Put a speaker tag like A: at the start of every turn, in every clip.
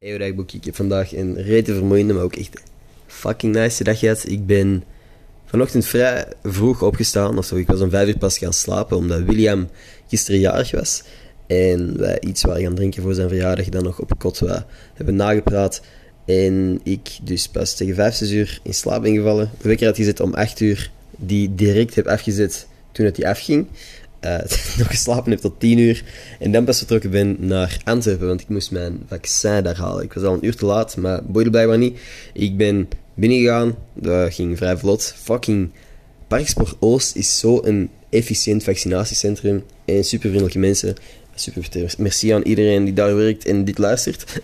A: Hey ik heb vandaag een rete vermoeiende, maar ook echt fucking nice dag gehad. Ik ben vanochtend vrij vroeg opgestaan, of zo. Ik was om vijf uur pas gaan slapen, omdat William gisteren jarig was. En wij iets waren gaan drinken voor zijn verjaardag, dan nog op kot wat hebben nagepraat. En ik dus pas tegen vijf, zes uur in slaap ben gevallen. De wekker had gezet om acht uur, die direct heb afgezet toen het die afging. Uh, nog geslapen heb tot 10 uur. En dan pas vertrokken ben naar Antwerpen, want ik moest mijn vaccin daar halen. Ik was al een uur te laat, maar boeide blijkbaar niet. Ik ben binnengegaan, dat ging vrij vlot. Fucking Parksport Oost is zo'n efficiënt vaccinatiecentrum. En super vriendelijke mensen. Super merci aan iedereen die daar werkt en dit luistert.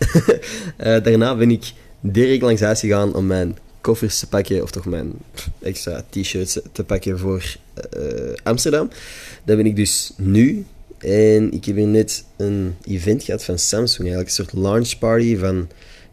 A: uh, daarna ben ik direct langs huis gegaan om mijn koffers te pakken, of toch mijn extra t-shirts te pakken voor uh, Amsterdam. Dat ben ik dus nu. En ik heb hier net een event gehad van Samsung, eigenlijk een soort launch party van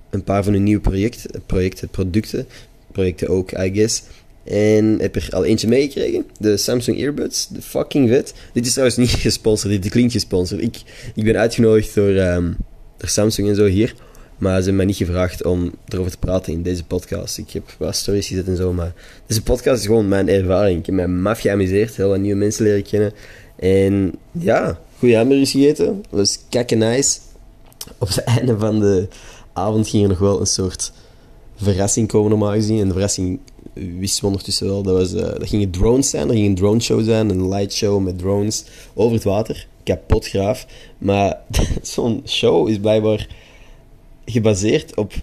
A: een paar van hun nieuwe projecten, projecten producten, projecten ook, I guess. En heb er al eentje meegekregen, de Samsung Earbuds, de fucking vet. Dit is trouwens niet gesponsord, dit klinkt gesponsord. Ik, ik ben uitgenodigd door, um, door Samsung en zo hier. Maar ze hebben mij niet gevraagd om erover te praten in deze podcast. Ik heb wat stories gezet en zo, maar deze podcast is gewoon mijn ervaring. Ik heb mij maf geamuseerd, heel wat nieuwe mensen leren kennen. En ja, goede hamburgers gegeten. Dat was kakken nice. Op het einde van de avond ging er nog wel een soort verrassing komen, normaal gezien. En de verrassing wisten we ondertussen wel. Dat, was, uh, dat gingen drones zijn. Er ging een drone show zijn, een light show met drones over het water. Kapot graaf. Maar zo'n show is blijkbaar gebaseerd op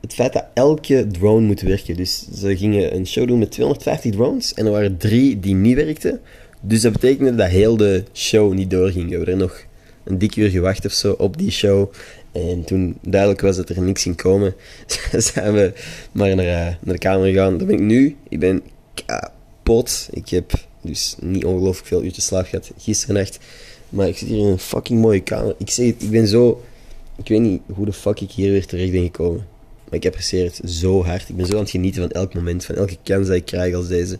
A: het feit dat elke drone moet werken. Dus ze gingen een show doen met 250 drones en er waren drie die niet werkten. Dus dat betekende dat heel de show niet doorging. We hebben er nog een dik uur gewacht of zo op die show. En toen duidelijk was dat er niks ging komen, zijn we maar naar, eh, naar de kamer gegaan. Daar ben ik nu. Ik ben kapot. Ik heb dus niet ongelooflijk veel uurtjes slaap gehad gisteren nacht. Maar ik zit hier in een fucking mooie kamer. Ik zeg het, ik ben zo ik weet niet hoe de fuck ik hier weer terecht ben gekomen. Maar ik apprecieer het zo hard. Ik ben zo aan het genieten van elk moment, van elke kans die ik krijg als deze.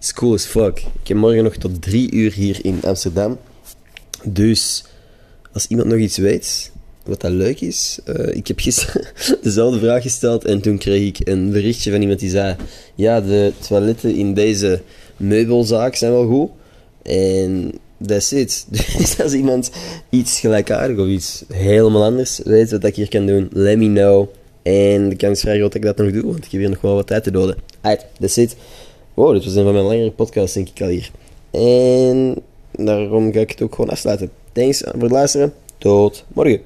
A: Is cool as fuck. Ik heb morgen nog tot drie uur hier in Amsterdam. Dus, als iemand nog iets weet, wat dat leuk is. Uh, ik heb gisteren dezelfde vraag gesteld en toen kreeg ik een berichtje van iemand die zei: Ja, de toiletten in deze meubelzaak zijn wel goed. En that's it. Dus als iemand iets gelijkaardig of iets helemaal anders weet wat ik hier kan doen, let me know. En de kans is vrij dat ik dat nog doe, want ik heb hier nog wel wat tijd te doden. Alright, that's it. Wow, dit was een van mijn langere podcasts, denk ik al hier. En daarom ga ik het ook gewoon afsluiten. Thanks voor het luisteren. Tot morgen.